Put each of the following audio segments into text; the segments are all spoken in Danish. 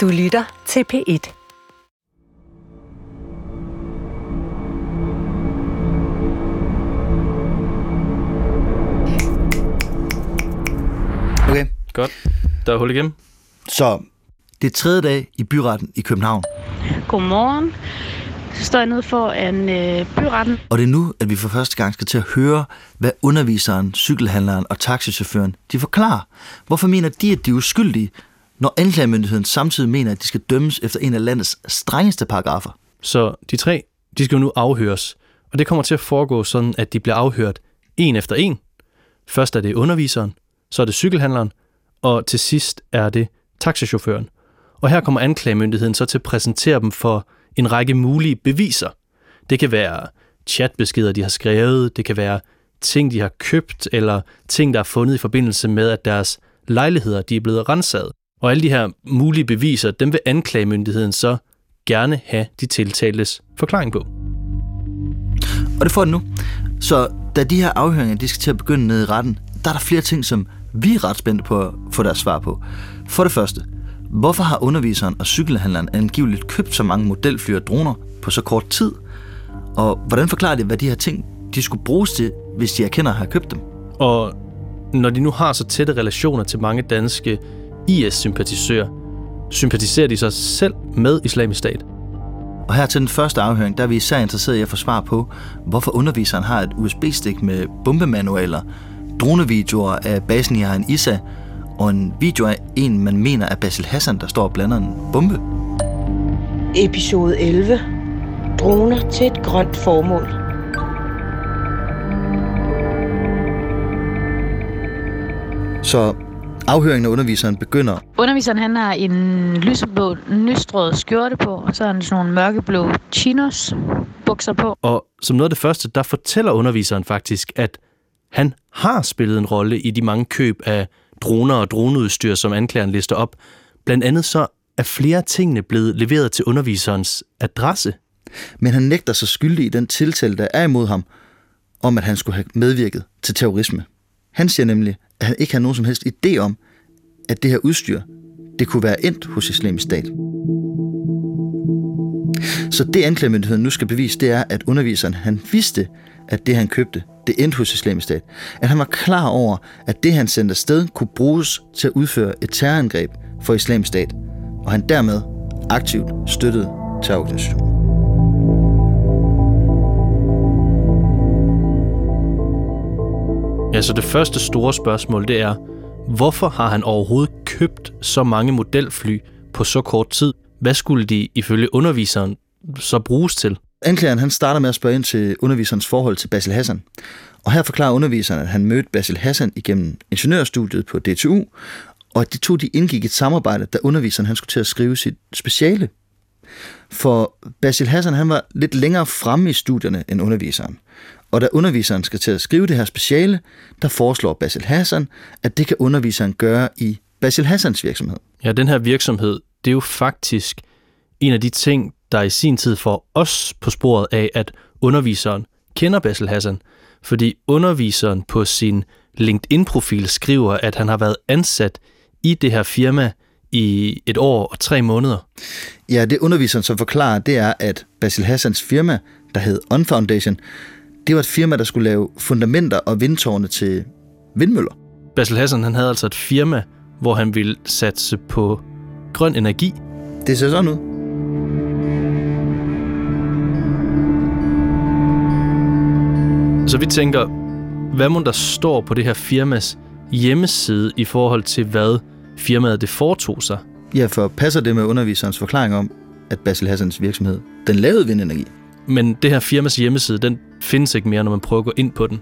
Du lytter til P1. Okay, Godt. Der er hul igennem. så det er tredje dag i byretten i København, Godmorgen. Så står jeg nede for en øh, byretten. og det er nu, at vi for første gang skal til at høre, hvad underviseren, cykelhandleren og taxichaufføren de forklarer. Hvorfor mener de, at de er uskyldige, når anklagemyndigheden samtidig mener, at de skal dømmes efter en af landets strengeste paragrafer? Så de tre, de skal jo nu afhøres. Og det kommer til at foregå sådan, at de bliver afhørt en efter en. Først er det underviseren, så er det cykelhandleren, og til sidst er det taxichaufføren. Og her kommer anklagemyndigheden så til at præsentere dem for en række mulige beviser. Det kan være chatbeskeder, de har skrevet, det kan være ting, de har købt, eller ting, der er fundet i forbindelse med, at deres lejligheder de er blevet renset. Og alle de her mulige beviser, dem vil anklagemyndigheden så gerne have de tiltaltes forklaring på. Og det får den nu. Så da de her afhøringer de skal til at begynde nede i retten, der er der flere ting, som vi er ret spændte på at få deres svar på. For det første, hvorfor har underviseren og cykelhandleren angiveligt købt så mange modelfly og droner på så kort tid? Og hvordan forklarer de, hvad de her ting de skulle bruges til, hvis de erkender at have købt dem? Og når de nu har så tætte relationer til mange danske IS-sympatisører, sympatiserer de sig selv med islamisk stat. Og her til den første afhøring, der er vi især interesseret i at få svar på, hvorfor underviseren har et USB-stik med bombemanualer, dronevideoer af basen i Haran Issa, og en video af en, man mener er Basil Hassan, der står og blander en bombe. Episode 11. Droner til et grønt formål. Så afhøringen af underviseren begynder, Underviseren han har en lyseblå, nystrøget skjorte på, og så har han sådan nogle mørkeblå chinos bukser på. Og som noget af det første, der fortæller underviseren faktisk, at han har spillet en rolle i de mange køb af droner og droneudstyr, som anklageren lister op. Blandt andet så er flere af tingene blevet leveret til underviserens adresse. men han nægter sig skyldig i den tiltale, der er imod ham, om at han skulle have medvirket til terrorisme. Han siger nemlig, at han ikke har nogen som helst idé om, at det her udstyr, det kunne være endt hos islamisk stat. Så det anklagemyndigheden nu skal bevise, det er, at underviseren han vidste, at det han købte, det endte hos islamisk stat. At han var klar over, at det han sendte afsted kunne bruges til at udføre et terrorangreb for islamisk stat, og han dermed aktivt støttede terrororganisationen. Ja, så det første store spørgsmål, det er, hvorfor har han overhovedet købt så mange modelfly på så kort tid? Hvad skulle de ifølge underviseren så bruges til? Anklageren han starter med at spørge ind til underviserens forhold til Basil Hassan. Og her forklarer underviseren, at han mødte Basil Hassan igennem ingeniørstudiet på DTU, og at de to de indgik et samarbejde, da underviseren han skulle til at skrive sit speciale. For Basil Hassan han var lidt længere fremme i studierne end underviseren. Og da underviseren skal til at skrive det her speciale, der foreslår Basil Hassan, at det kan underviseren gøre i Basil Hassans virksomhed. Ja, den her virksomhed, det er jo faktisk en af de ting, der i sin tid får os på sporet af, at underviseren kender Basil Hassan. Fordi underviseren på sin LinkedIn-profil skriver, at han har været ansat i det her firma i et år og tre måneder. Ja, det underviseren så forklarer, det er, at Basil Hassans firma, der hed On Foundation, det var et firma, der skulle lave fundamenter og vindtårne til vindmøller. Basil Hassan han havde altså et firma, hvor han ville satse på grøn energi. Det ser sådan ud. Så vi tænker, hvad må der står på det her firmas hjemmeside i forhold til, hvad firmaet det foretog sig? Ja, for passer det med underviserens forklaring om, at Basil Hassans virksomhed, den lavede vindenergi? Men det her firmas hjemmeside, den findes ikke mere, når man prøver at gå ind på den.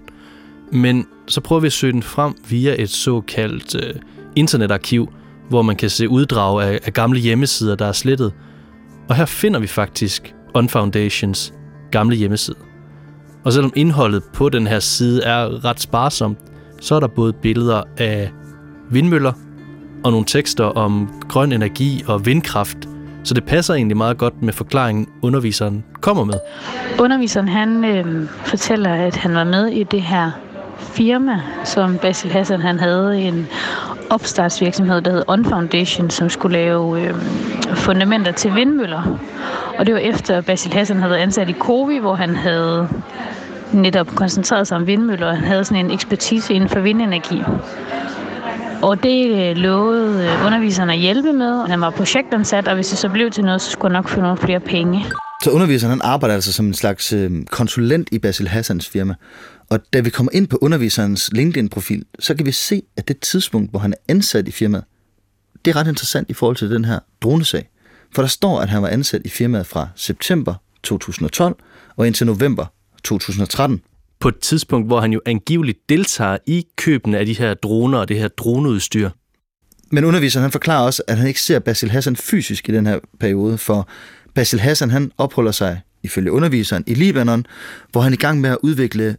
Men så prøver vi at søge den frem via et såkaldt øh, internetarkiv, hvor man kan se uddrag af, af gamle hjemmesider, der er slettet. Og her finder vi faktisk On Foundations gamle hjemmeside. Og selvom indholdet på den her side er ret sparsomt, så er der både billeder af vindmøller og nogle tekster om grøn energi og vindkraft. Så det passer egentlig meget godt med forklaringen, underviseren kommer med. Underviseren han øh, fortæller, at han var med i det her firma, som Basil Hassan han havde en opstartsvirksomhed, der hed On Foundation, som skulle lave øh, fundamenter til vindmøller. Og det var efter Basil Hassan havde været ansat i Covi, hvor han havde netop koncentreret sig om vindmøller, og han havde sådan en ekspertise inden for vindenergi. Og det øh, lovede øh, underviseren at hjælpe med. Han var projektansat, og hvis det så blev til noget, så skulle han nok få nogle flere penge. Så underviseren han arbejder altså som en slags øh, konsulent i Basil Hassans firma. Og da vi kommer ind på underviserens LinkedIn-profil, så kan vi se, at det tidspunkt, hvor han er ansat i firmaet, det er ret interessant i forhold til den her dronesag. For der står, at han var ansat i firmaet fra september 2012 og indtil november 2013. På et tidspunkt, hvor han jo angiveligt deltager i købene af de her droner og det her droneudstyr. Men underviseren han forklarer også, at han ikke ser Basil Hassan fysisk i den her periode, for Basil Hassan han opholder sig, ifølge underviseren, i Libanon, hvor han er i gang med at udvikle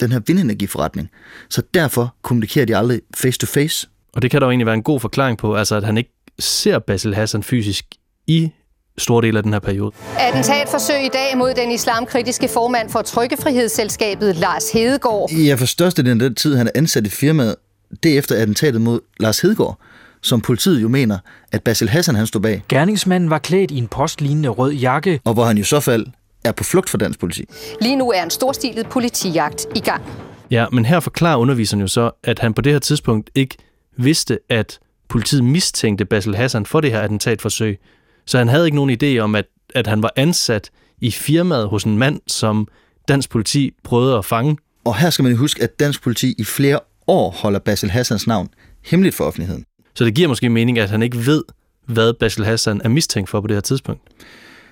den her vindenergiforretning. Så derfor kommunikerer de aldrig face to face. Og det kan der jo egentlig være en god forklaring på, altså at han ikke ser Basil Hassan fysisk i stor del af den her periode. Attentatforsøg i dag mod den islamkritiske formand for Trykkefrihedsselskabet, Lars Hedegaard. Ja, for størstedelen af den tid, han er ansat i firmaet, det er efter attentatet mod Lars Hedegaard, som politiet jo mener, at Basil Hassan han stod bag, Gerningsmanden var klædt i en postlignende rød jakke. og hvor han i så fald er på flugt fra dansk politi. Lige nu er en storstilet politijagt i gang. Ja, men her forklarer underviseren jo så, at han på det her tidspunkt ikke vidste, at politiet mistænkte Basil Hassan for det her attentatforsøg. Så han havde ikke nogen idé om, at, at han var ansat i firmaet hos en mand, som dansk politi prøvede at fange. Og her skal man jo huske, at dansk politi i flere år holder Basil Hassans navn hemmeligt for offentligheden. Så det giver måske mening, at han ikke ved, hvad Basil Hassan er mistænkt for på det her tidspunkt.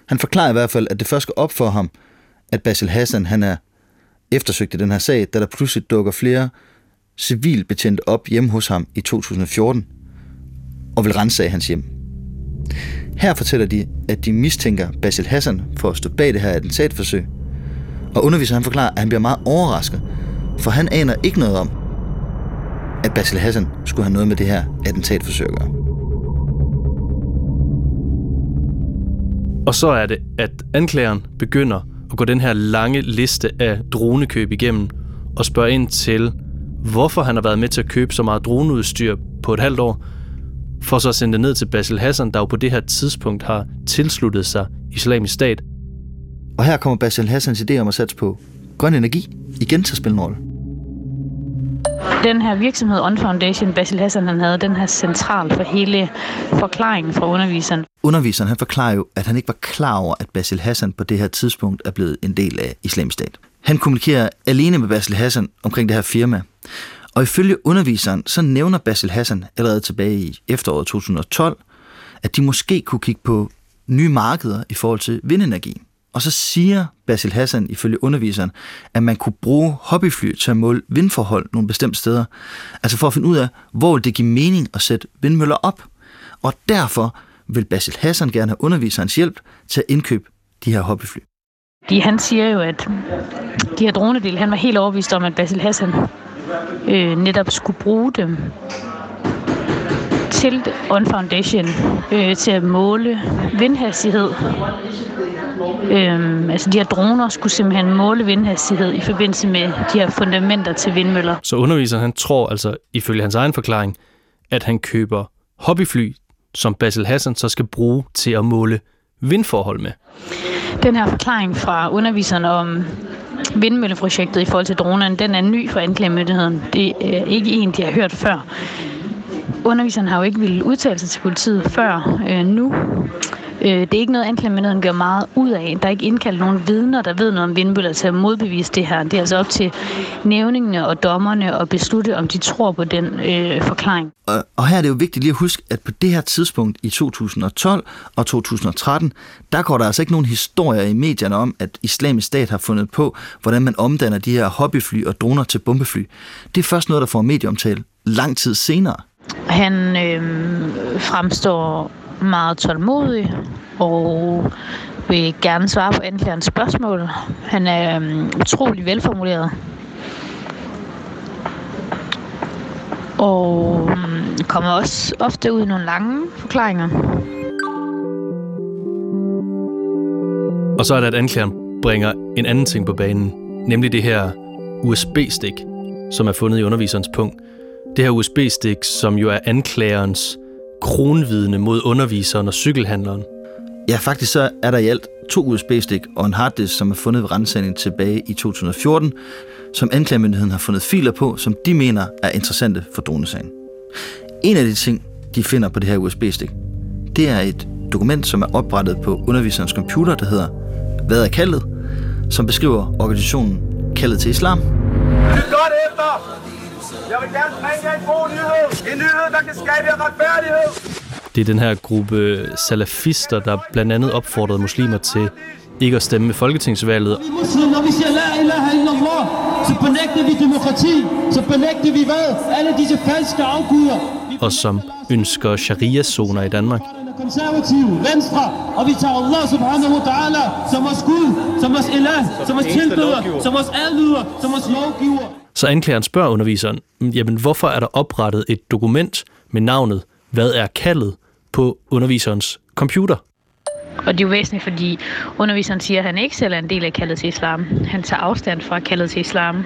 Han forklarer i hvert fald, at det først går op for ham, at Basil Hassan han er eftersøgt i den her sag, da der pludselig dukker flere civilbetjente op hjemme hos ham i 2014 og vil rensage hans hjem. Her fortæller de, at de mistænker Basil Hassan for at stå bag det her attentatforsøg. Og underviseren han forklarer, at han bliver meget overrasket, for han aner ikke noget om, at Basil Hassan skulle have noget med det her attentatforsøg at gøre. Og så er det, at anklageren begynder at gå den her lange liste af dronekøb igennem og spørge ind til, hvorfor han har været med til at købe så meget droneudstyr på et halvt år, for så at sende det ned til Basil Hassan, der jo på det her tidspunkt har tilsluttet sig islamisk stat. Og her kommer Basil Hassans idé om at satse på grøn energi igen til at spille en rolle. Den her virksomhed On Foundation, Basil Hassan han havde, den her central for hele forklaringen fra underviseren. Underviseren han forklarer jo, at han ikke var klar over, at Basil Hassan på det her tidspunkt er blevet en del af islamisk stat. Han kommunikerer alene med Basil Hassan omkring det her firma. Og ifølge underviseren, så nævner Basil Hassan allerede tilbage i efteråret 2012, at de måske kunne kigge på nye markeder i forhold til vindenergi. Og så siger Basil Hassan ifølge underviseren, at man kunne bruge hobbyfly til at måle vindforhold nogle bestemte steder. Altså for at finde ud af, hvor det giver mening at sætte vindmøller op. Og derfor vil Basil Hassan gerne have underviserens hjælp til at indkøbe de her hobbyfly. De, han siger jo, at de her dronedel, han var helt overbevist om, at Basil Hassan øh, netop skulle bruge dem til On Foundation øh, til at måle vindhastighed. Øhm, altså de her droner skulle simpelthen måle vindhastighed i forbindelse med de her fundamenter til vindmøller. Så underviseren han tror altså, ifølge hans egen forklaring, at han køber hobbyfly, som Basil Hassan så skal bruge til at måle vindforhold med. Den her forklaring fra underviseren om vindmølleprojektet i forhold til dronerne, den er ny for anklagemyndigheden. Det er ikke en, de har hørt før. Underviseren har jo ikke ville udtale sig til politiet før øh, nu. Øh, det er ikke noget, anklagemyndigheden gør meget ud af. Der er ikke indkaldt nogen vidner, der ved noget om vindmøller til at modbevise det her. Det er altså op til nævningene og dommerne at beslutte, om de tror på den øh, forklaring. Og, og her er det jo vigtigt lige at huske, at på det her tidspunkt i 2012 og 2013, der går der altså ikke nogen historier i medierne om, at islamisk stat har fundet på, hvordan man omdanner de her hobbyfly og droner til bombefly. Det er først noget, der får medieomtale lang tid senere. Han øh, fremstår meget tålmodig og vil gerne svare på anklagerens spørgsmål. Han er øh, utrolig velformuleret. Og øh, kommer også ofte ud i nogle lange forklaringer. Og så er det, at anklageren bringer en anden ting på banen, nemlig det her USB-stik, som er fundet i underviserens punkt, Det her USB-stik, som jo er anklagerens kronvidne mod underviseren og cykelhandleren. Ja, faktisk så er der i alt to USB-stik og en harddisk, som er fundet ved rensning tilbage i 2014, som anklagemyndigheden har fundet filer på, som de mener er interessante for dronesagen. En af de ting, de finder på det her USB-stik, det er et dokument, som er oprettet på underviserens computer, der hedder Hvad er kaldet?, som beskriver organisationen Kaldet til Islam. Godt efter! Jeg vil gerne bringe jer en god nyhed. En nyhed, der kan skabe retfærdighed. Det er den her gruppe salafister, der blandt andet opfordrede muslimer til ikke at stemme ved folketingsvalget. Vi muslimer, når vi siger la ilaha illallah, så benægter vi demokrati, så benægter vi hvad? Alle disse falske afguder. og som ønsker sharia-zoner i Danmark. Konservative, venstre, og vi tager Allah subhanahu wa ta'ala som vores Gud, som vores ilah, som vores tilbeder, som vores adlyder, som vores lovgiver. Så anklageren spørger underviseren, jamen hvorfor er der oprettet et dokument med navnet Hvad er kaldet på underviserens computer? Og det er jo væsentligt, fordi underviseren siger, at han ikke selv er en del af kaldet til islam. Han tager afstand fra kaldet til islam,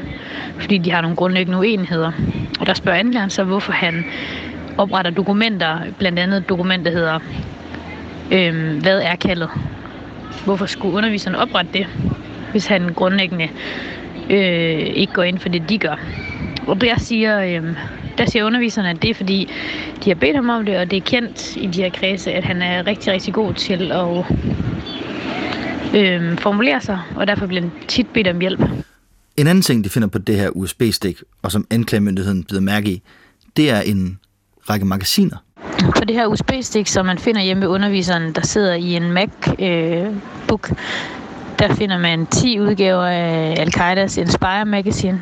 fordi de har nogle grundlæggende uenigheder. Og der spørger anklageren så, hvorfor han opretter dokumenter, blandt andet et dokument, der hedder øhm, Hvad er kaldet? Hvorfor skulle underviseren oprette det, hvis han grundlæggende øh, ikke går ind for det, de gør? Og der siger, øh, der siger underviserne, at det er fordi, de har bedt ham om det, og det er kendt i de her kredse, at han er rigtig, rigtig god til at øh, formulere sig, og derfor bliver han tit bedt om hjælp. En anden ting, de finder på det her USB-stik, og som anklagemyndigheden bliver mærke i, det er en række magasiner. På det her USB-stik, som man finder hjemme ved underviseren, der sidder i en Mac-book, der finder man 10 udgaver af Al-Qaidas Inspire Magazine.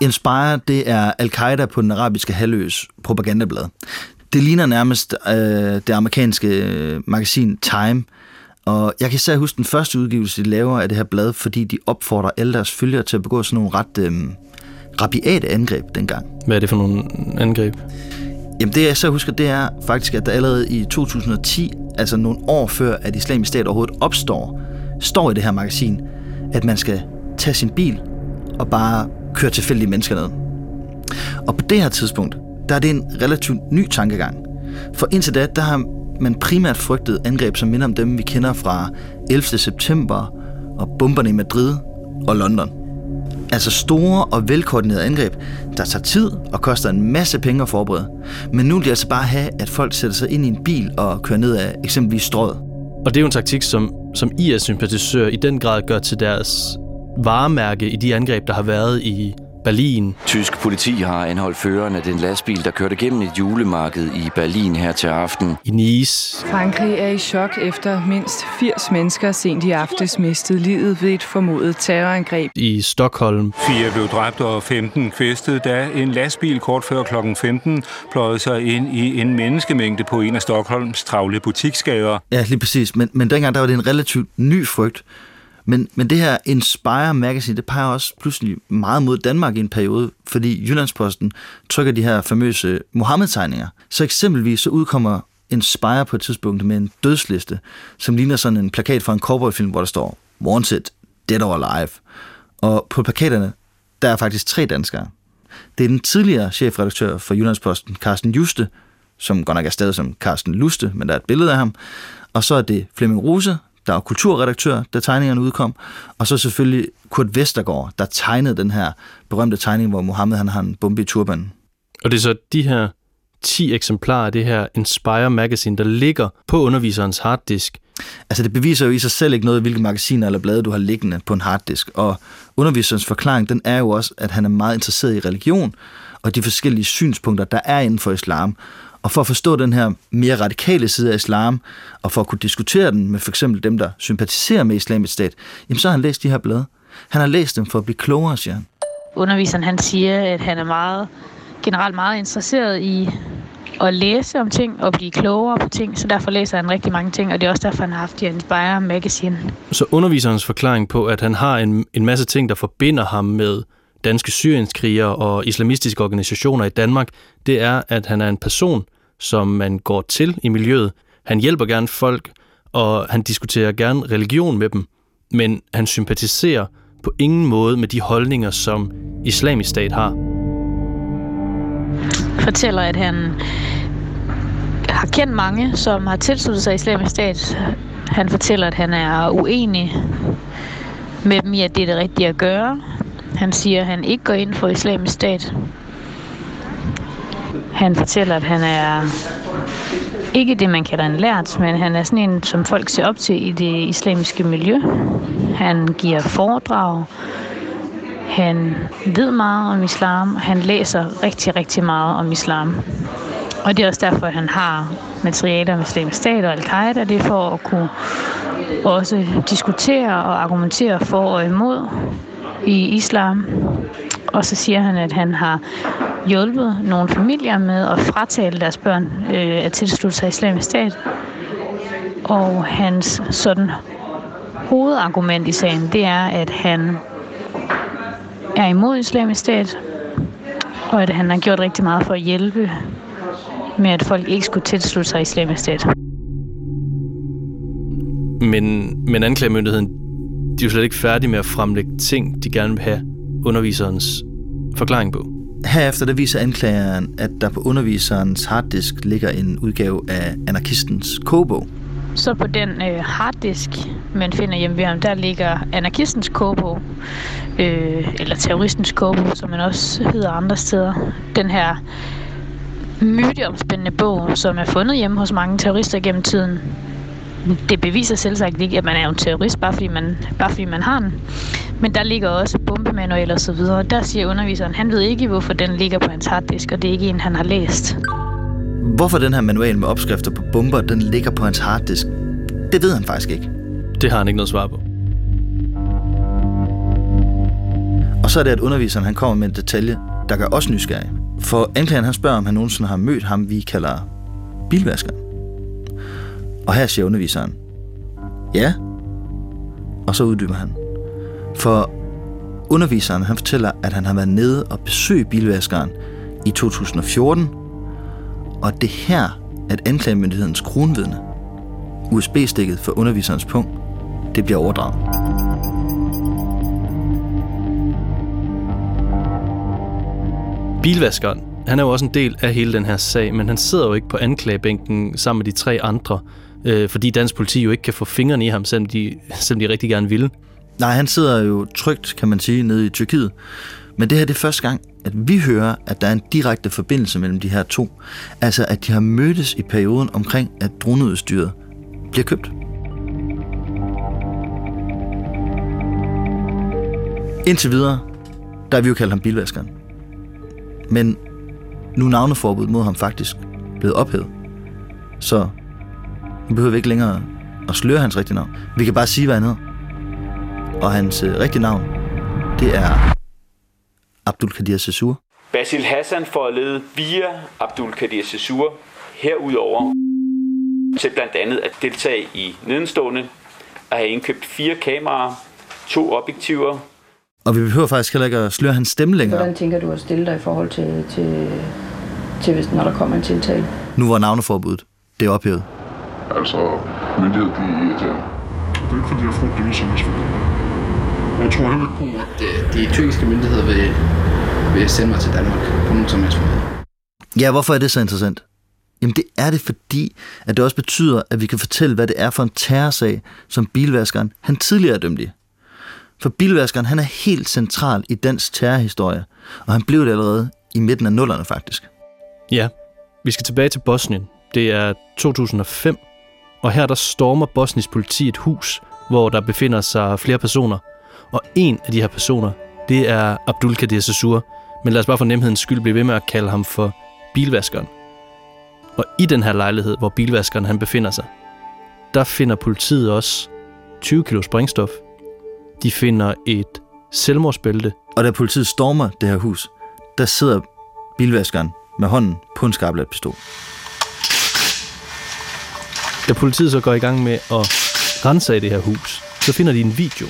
Inspire, det er al-Qaida på den arabiske halvøs propagandablad. Det ligner nærmest øh, det amerikanske øh, magasin Time, og jeg kan især huske den første udgivelse, de laver af det her blad, fordi de opfordrer alle deres følgere til at begå sådan nogle ret øh, rabiate angreb dengang. Hvad er det for nogle angreb? Jamen det jeg så husker, det er faktisk, at der allerede i 2010, altså nogle år før, at islamisk stat overhovedet opstår, står i det her magasin, at man skal tage sin bil og bare køre tilfældige mennesker ned. Og på det her tidspunkt, der er det en relativt ny tankegang. For indtil da, der har man primært frygtet angreb, som minder om dem, vi kender fra 11. september og bomberne i Madrid og London. Altså store og velkoordinerede angreb, der tager tid og koster en masse penge at forberede. Men nu vil de altså bare have, at folk sætter sig ind i en bil og kører ned af eksempelvis strået. Og det er jo en taktik, som, som IS-sympatisører i den grad gør til deres varemærke i de angreb, der har været i Berlin. Tysk politi har anholdt føreren af den lastbil, der kørte gennem et julemarked i Berlin her til aften. I Nice. Frankrig er i chok efter mindst 80 mennesker sent i aftes mistede livet ved et formodet terrorangreb. I Stockholm. Fire blev dræbt og 15 kvæstet, da en lastbil kort før kl. 15 pløjede sig ind i en menneskemængde på en af Stockholms travle butiksgader. Ja, lige præcis. Men, men dengang der var det en relativt ny frygt. Men, men det her Inspire Magazine, det peger også pludselig meget mod Danmark i en periode, fordi Jyllandsposten trykker de her famøse Mohammed-tegninger. Så eksempelvis så udkommer Inspire på et tidspunkt med en dødsliste, som ligner sådan en plakat fra en cowboyfilm, hvor der står Wanted, Dead or Alive. Og på plakaterne, der er faktisk tre danskere. Det er den tidligere chefredaktør for Jyllandsposten, Carsten Juste, som godt nok er stadig som Carsten Luste, men der er et billede af ham. Og så er det Flemming Rose, der er kulturredaktør, da tegningerne udkom, og så selvfølgelig Kurt Vestergaard, der tegnede den her berømte tegning, hvor Mohammed han har en bombe i turbanen. Og det er så de her 10 eksemplarer af det her Inspire Magazine, der ligger på underviserens harddisk. Altså det beviser jo i sig selv ikke noget, hvilke magasiner eller blade du har liggende på en harddisk. Og underviserens forklaring, den er jo også, at han er meget interesseret i religion og de forskellige synspunkter, der er inden for islam. Og for at forstå den her mere radikale side af islam, og for at kunne diskutere den med for eksempel dem, der sympatiserer med islamisk stat, jamen så har han læst de her blade. Han har læst dem for at blive klogere, siger han. Underviseren han siger, at han er meget, generelt meget interesseret i at læse om ting og blive klogere på ting, så derfor læser han rigtig mange ting, og det er også derfor, han har haft de Inspire Magazine. Så underviserens forklaring på, at han har en, en masse ting, der forbinder ham med danske syrienskrigere og islamistiske organisationer i Danmark, det er, at han er en person, som man går til i miljøet. Han hjælper gerne folk, og han diskuterer gerne religion med dem, men han sympatiserer på ingen måde med de holdninger, som islamisk stat har. fortæller, at han har kendt mange, som har tilsluttet sig islamisk stat. Han fortæller, at han er uenig med dem i, at det er det rigtige at gøre. Han siger, at han ikke går ind for islamisk stat. Han fortæller, at han er ikke det, man kalder en lært, men han er sådan en, som folk ser op til i det islamiske miljø. Han giver foredrag. Han ved meget om islam. Han læser rigtig, rigtig meget om islam. Og det er også derfor, at han har materialer om islamisk stat og al-Qaida. Det er for at kunne også diskutere og argumentere for og imod i islam. Og så siger han, at han har hjulpet nogle familier med at fratale deres børn øh, at tilslutte sig islamisk stat. Og hans sådan hovedargument i sagen, det er, at han er imod islamisk stat, og at han har gjort rigtig meget for at hjælpe med, at folk ikke skulle tilslutte sig islamisk stat. Men, men anklagemyndigheden, de er jo slet ikke færdige med at fremlægge ting, de gerne vil have underviserens forklaring på. Herefter der viser anklageren, at der på underviserens harddisk ligger en udgave af anarkistens kogebog. Så på den øh, harddisk, man finder hjemme ved ham, der ligger anarkistens kogebog, øh, eller terroristens kogebog, som man også hedder andre steder. Den her myteomspændende bog, som er fundet hjemme hos mange terrorister gennem tiden. Det beviser selvsagt ikke, at man er en terrorist, bare fordi man, bare fordi man har den. Men der ligger også bombemanualer og så videre. Der siger underviseren, han ved ikke, hvorfor den ligger på hans harddisk, og det er ikke en, han har læst. Hvorfor den her manual med opskrifter på bomber, den ligger på hans harddisk, det ved han faktisk ikke. Det har han ikke noget svar på. Og så er det, at underviseren han kommer med en detalje, der gør os nysgerrige. For anklageren han spørger, om han nogensinde har mødt ham, vi kalder bilvaskeren. Og her siger underviseren, ja. Og så uddyber han. For underviseren han fortæller, at han har været nede og besøgt bilvaskeren i 2014, og det her, at anklagemyndighedens kronvidne, USB-stikket for underviserens punkt, det bliver overdraget. Bilvaskeren, han er jo også en del af hele den her sag, men han sidder jo ikke på anklagebænken sammen med de tre andre, øh, fordi dansk politi jo ikke kan få fingrene i ham, selvom de, selvom de rigtig gerne ville. Nej, han sidder jo trygt, kan man sige, nede i Tyrkiet. Men det her det er første gang, at vi hører, at der er en direkte forbindelse mellem de her to. Altså, at de har mødtes i perioden omkring, at droneudstyret bliver købt. Indtil videre, der har vi jo kaldt ham bilvaskeren. Men nu er navneforbuddet mod ham faktisk blevet ophævet. Så nu behøver vi ikke længere at sløre hans rigtige navn. Vi kan bare sige, hvad han hedder. Og hans øh, rigtige navn, det er Abdul Kadir Sessur. Basil Hassan får lede via Abdul Kadir Sessur herudover til blandt andet at deltage i nedenstående, at have indkøbt fire kameraer, to objektiver. Og vi behøver faktisk heller ikke at sløre hans stemme længere. Hvordan tænker du at stille dig i forhold til, til, til hvis, når der kommer en tiltale? Nu var navneforbuddet, det er ophævet. Altså, myndighed, de er irriterende. Det er ikke fordi, jeg frygter det som Jeg tror heller ikke på, at de, de tyrkiske myndigheder vil, vil sende mig til Danmark på nogen som helst måde. Ja, hvorfor er det så interessant? Jamen det er det, fordi at det også betyder, at vi kan fortælle, hvad det er for en terrorsag, som bilvaskeren han tidligere er dømt i. For bilvaskeren han er helt central i dansk terrorhistorie, og han blev det allerede i midten af nullerne faktisk. Ja, vi skal tilbage til Bosnien. Det er 2005, og her der stormer Bosnisk politi et hus, hvor der befinder sig flere personer. Og en af de her personer, det er Abdul Kadir Sessur. Men lad os bare for nemhedens skyld blive ved med at kalde ham for bilvaskeren. Og i den her lejlighed, hvor bilvaskeren han befinder sig, der finder politiet også 20 kilo sprængstof. De finder et selvmordsbælte. Og da politiet stormer det her hus, der sidder bilvaskeren med hånden på en skarplat pistol. Da politiet så går i gang med at rense i det her hus, så finder de en video.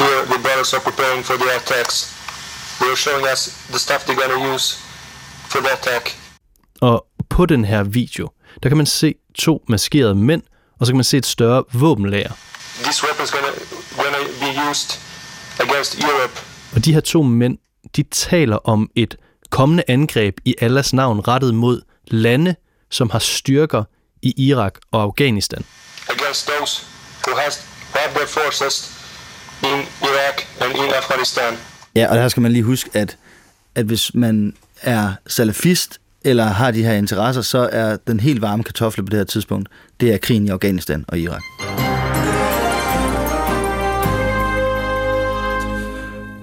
Here the brothers are preparing for the attacks. They are showing us the stuff they're gonna use for the attack. Og på den her video, der kan man se to maskerede mænd, og så kan man se et større våbenlager. This weapon is gonna, gonna be used against Europe. Og de her to mænd, de taler om et kommende angreb i Allahs navn rettet mod lande, som har styrker i Irak og Afghanistan. against those who has have their forces in Iraq and in Afghanistan. Ja, og her skal man lige huske, at, at hvis man er salafist eller har de her interesser, så er den helt varme kartofle på det her tidspunkt, det er krigen i Afghanistan og Irak.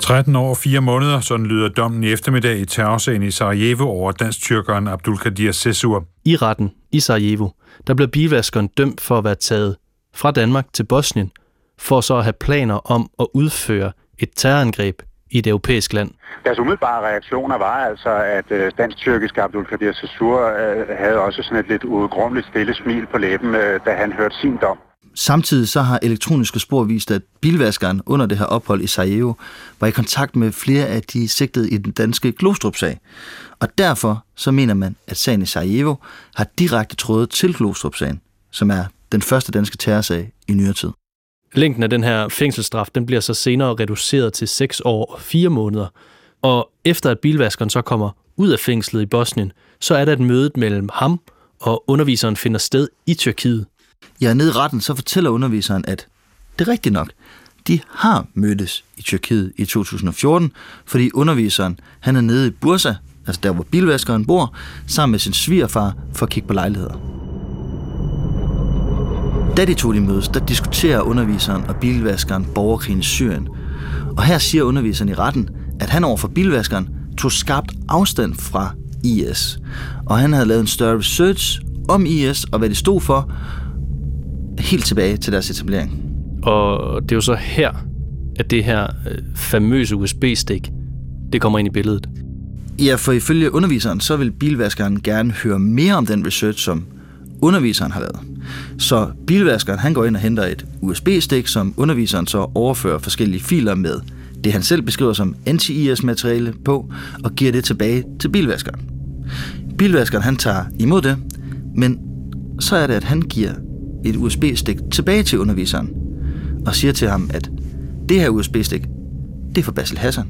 13 år og 4 måneder, sådan lyder dommen i eftermiddag i terrorsagen i Sarajevo over dansk-tyrkeren Abdulkadir Sesur. I retten i Sarajevo, der blev bilvaskeren dømt for at være taget fra Danmark til Bosnien, for så at have planer om at udføre et terrorangreb i et europæisk land. Deres umiddelbare reaktioner var altså, at øh, dansk-tyrkiske Abdul Kadir Sassur øh, havde også sådan et lidt udgrummeligt stille smil på læben, øh, da han hørte sin dom. Samtidig så har elektroniske spor vist, at bilvaskeren under det her ophold i Sarajevo var i kontakt med flere af de sigtede i den danske Glostrup-sag. Og derfor så mener man, at sagen i Sarajevo har direkte tråde til Glostrup-sagen, som er den første danske terrorsag i nyere tid. Længden af den her fængselsstraf, den bliver så senere reduceret til 6 år og 4 måneder. Og efter at bilvaskeren så kommer ud af fængslet i Bosnien, så er der et møde mellem ham og underviseren finder sted i Tyrkiet. Jeg er nede i retten, så fortæller underviseren, at det er rigtigt nok. De har mødtes i Tyrkiet i 2014, fordi underviseren han er nede i Bursa, altså der hvor bilvaskeren bor, sammen med sin svigerfar for at kigge på lejligheder. Da de to de mødes, der diskuterer underviseren og bilvaskeren borgerkrigen i Syrien. Og her siger underviseren i retten, at han over for bilvaskeren tog skarpt afstand fra IS. Og han havde lavet en større research om IS og hvad det stod for, helt tilbage til deres etablering. Og det er jo så her, at det her øh, famøse USB-stik, det kommer ind i billedet. Ja, for ifølge underviseren, så vil bilvaskeren gerne høre mere om den research, som underviseren har lavet. Så bilvaskeren, han går ind og henter et USB-stik, som underviseren så overfører forskellige filer med det, han selv beskriver som anti-IS-materiale på, og giver det tilbage til bilvaskeren. Bilvaskeren, han tager imod det, men så er det, at han giver et USB-stik tilbage til underviseren, og siger til ham, at det her USB-stik, det er for Basil Hassan.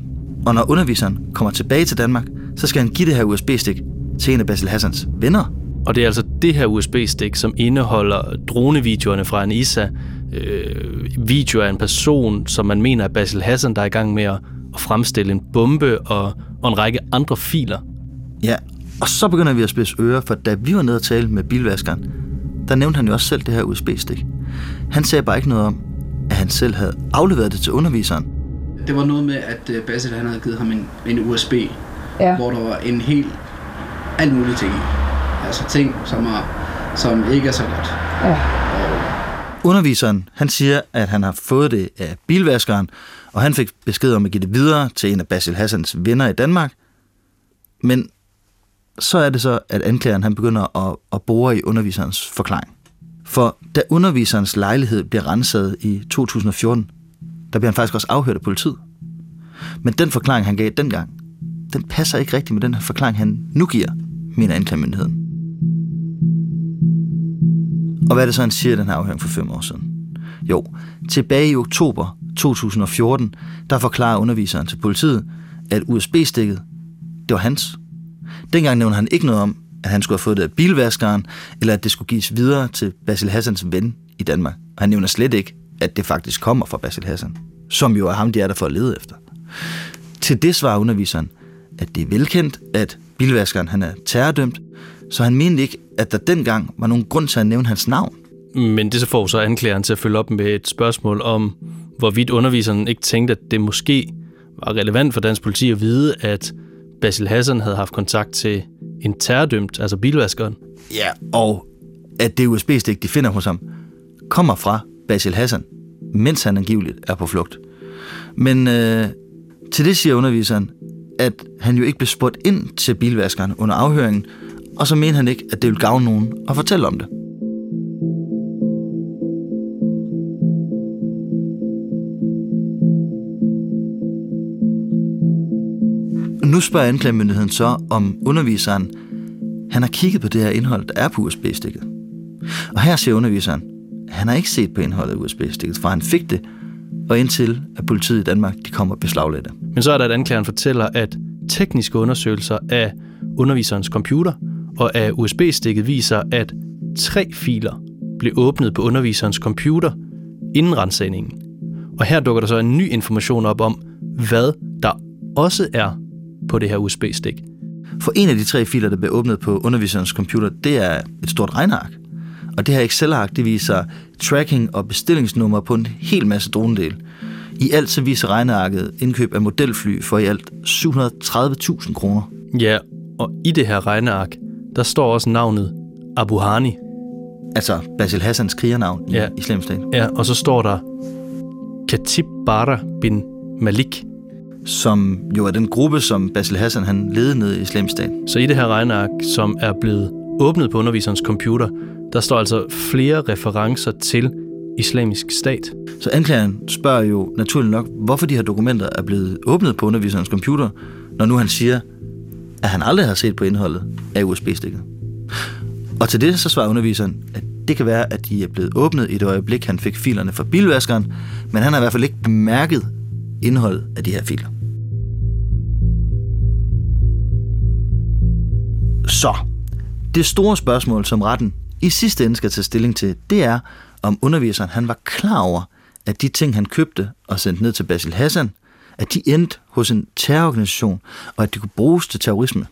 Og når underviseren kommer tilbage til Danmark, så skal han give det her USB-stik til en af Basil Hassans venner. Og det er altså det her USB-stik, som indeholder dronevideoerne fra en ISA, øh, videoer af en person, som man mener er Basil Hassan, der er i gang med at, fremstille en bombe og, og en række andre filer. Ja, og så begynder vi at spidse ører, for da vi var nede og tale med bilvaskeren, der nævnte han jo også selv det her USB-stik. Han sagde bare ikke noget om, at han selv havde afleveret det til underviseren. Det var noget med, at øh, Basil han havde givet ham en, en USB, Ja. hvor der var en helt alt muligt ting i. Altså ting, som, er, som ikke er så godt. Ja. Underviseren, han siger, at han har fået det af bilvaskeren, og han fik besked om at give det videre til en af Basil Hassans venner i Danmark. Men så er det så, at anklageren han begynder at, at bore i underviserens forklaring. For da underviserens lejlighed bliver renset i 2014, der bliver han faktisk også afhørt af politiet. Men den forklaring, han gav dengang, den passer ikke rigtigt med den her forklaring, han nu giver, mener anklagemyndigheden. Og hvad er det så, han siger i den her afhøring for fem år siden? Jo, tilbage i oktober 2014, der forklarer underviseren til politiet, at USB-stikket, det var hans. Dengang nævnte han ikke noget om, at han skulle have fået det af bilvaskeren, eller at det skulle gives videre til Basil Hassans ven i Danmark. Og han nævner slet ikke, at det faktisk kommer fra Basil Hassan, som jo er ham, de er der for at lede efter. Til det svarer underviseren, at det er velkendt, at bilvaskeren han er terrordømt, så han mente ikke, at der dengang var nogen grund til at nævne hans navn. Men det så får så anklageren til at følge op med et spørgsmål om, hvorvidt underviseren ikke tænkte, at det måske var relevant for dansk politi at vide, at Basil Hassan havde haft kontakt til en terrordømt, altså bilvaskeren. Ja, og at det USB-stik, de finder hos ham, kommer fra Basil Hassan, mens han angiveligt er på flugt. Men øh, til det siger underviseren, at han jo ikke blev spurgt ind til bilvaskeren under afhøringen, og så mener han ikke, at det ville gavne nogen at fortælle om det. Nu spørger anklagemyndigheden så, om underviseren han har kigget på det her indhold, der er på USB-stikket. Og her siger underviseren, at han har ikke set på indholdet af USB-stikket, for han fik det og indtil at politiet i Danmark de kommer og beslaglægger det. Men så er der, at anklageren fortæller, at tekniske undersøgelser af underviserens computer og af USB-stikket viser, at tre filer blev åbnet på underviserens computer inden rensagningen. Og her dukker der så en ny information op om, hvad der også er på det her USB-stik. For en af de tre filer, der blev åbnet på underviserens computer, det er et stort regneark. Og det her Excel-ark, det viser tracking og bestillingsnummer på en hel masse dronedel. I alt så viser regnearket indkøb af modelfly for i alt 730.000 kroner. Ja, og i det her regneark, der står også navnet Abu Hani. Altså Basil Hassans krigernavn i Ja. Islamisk Stat. Ja, og så står der Katib Bara bin Malik. Som jo er den gruppe, som Basil Hassan han ledede ned i Islamisk Stat. Så i det her regneark, som er blevet åbnet på underviserens computer, der står altså flere referencer til islamisk stat. Så anklageren spørger jo naturligt nok, hvorfor de her dokumenter er blevet åbnet på underviserens computer, når nu han siger, at han aldrig har set på indholdet af USB-stikket. Og til det så svarer underviseren, at det kan være, at de er blevet åbnet i det øjeblik, han fik filerne fra bilvaskeren, men han har i hvert fald ikke bemærket indholdet af de her filer. Så, det store spørgsmål, som retten i sidste ende skal tage stilling til, det er, om underviseren han var klar over, at de ting, han købte og sendte ned til Basil Hassan, at de endte hos en terrororganisation, og at de kunne bruges til terrorisme.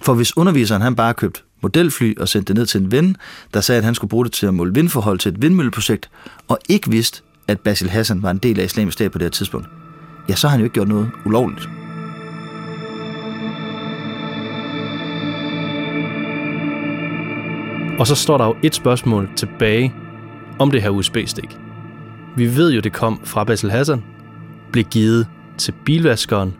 For hvis underviseren han bare købte modelfly og sendte det ned til en ven, der sagde, at han skulle bruge det til at måle vindforhold til et vindmølleprojekt, og ikke vidste, at Basil Hassan var en del af islamisk stat på det her tidspunkt, ja, så har han jo ikke gjort noget ulovligt. Og så står der jo et spørgsmål tilbage om det her USB-stik. Vi ved jo, det kom fra Basil Hassan, blev givet til bilvaskeren,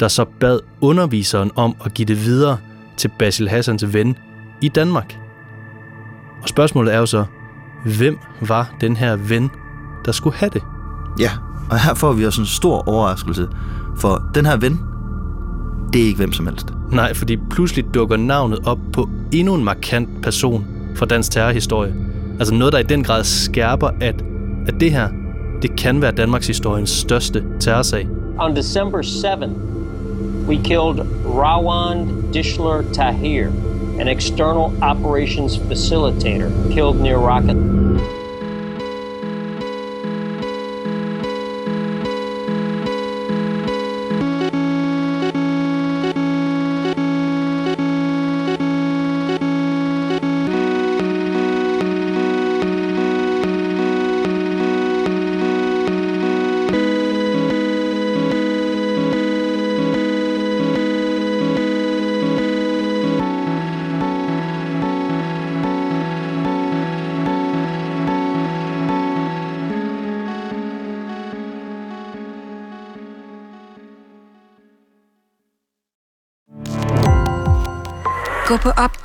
der så bad underviseren om at give det videre til Basil Hassans ven i Danmark. Og spørgsmålet er jo så, hvem var den her ven, der skulle have det? Ja, og her får vi også en stor overraskelse, for den her ven, det er ikke hvem som helst. Nej, fordi pludselig dukker navnet op på endnu en markant person fra dansk terrorhistorie. Altså noget, der i den grad skærper, at, at det her, det kan være Danmarks historiens største terrorsag. On December 7th, we killed Rawan Dishler Tahir, an external operations facilitator, killed near Raqqa.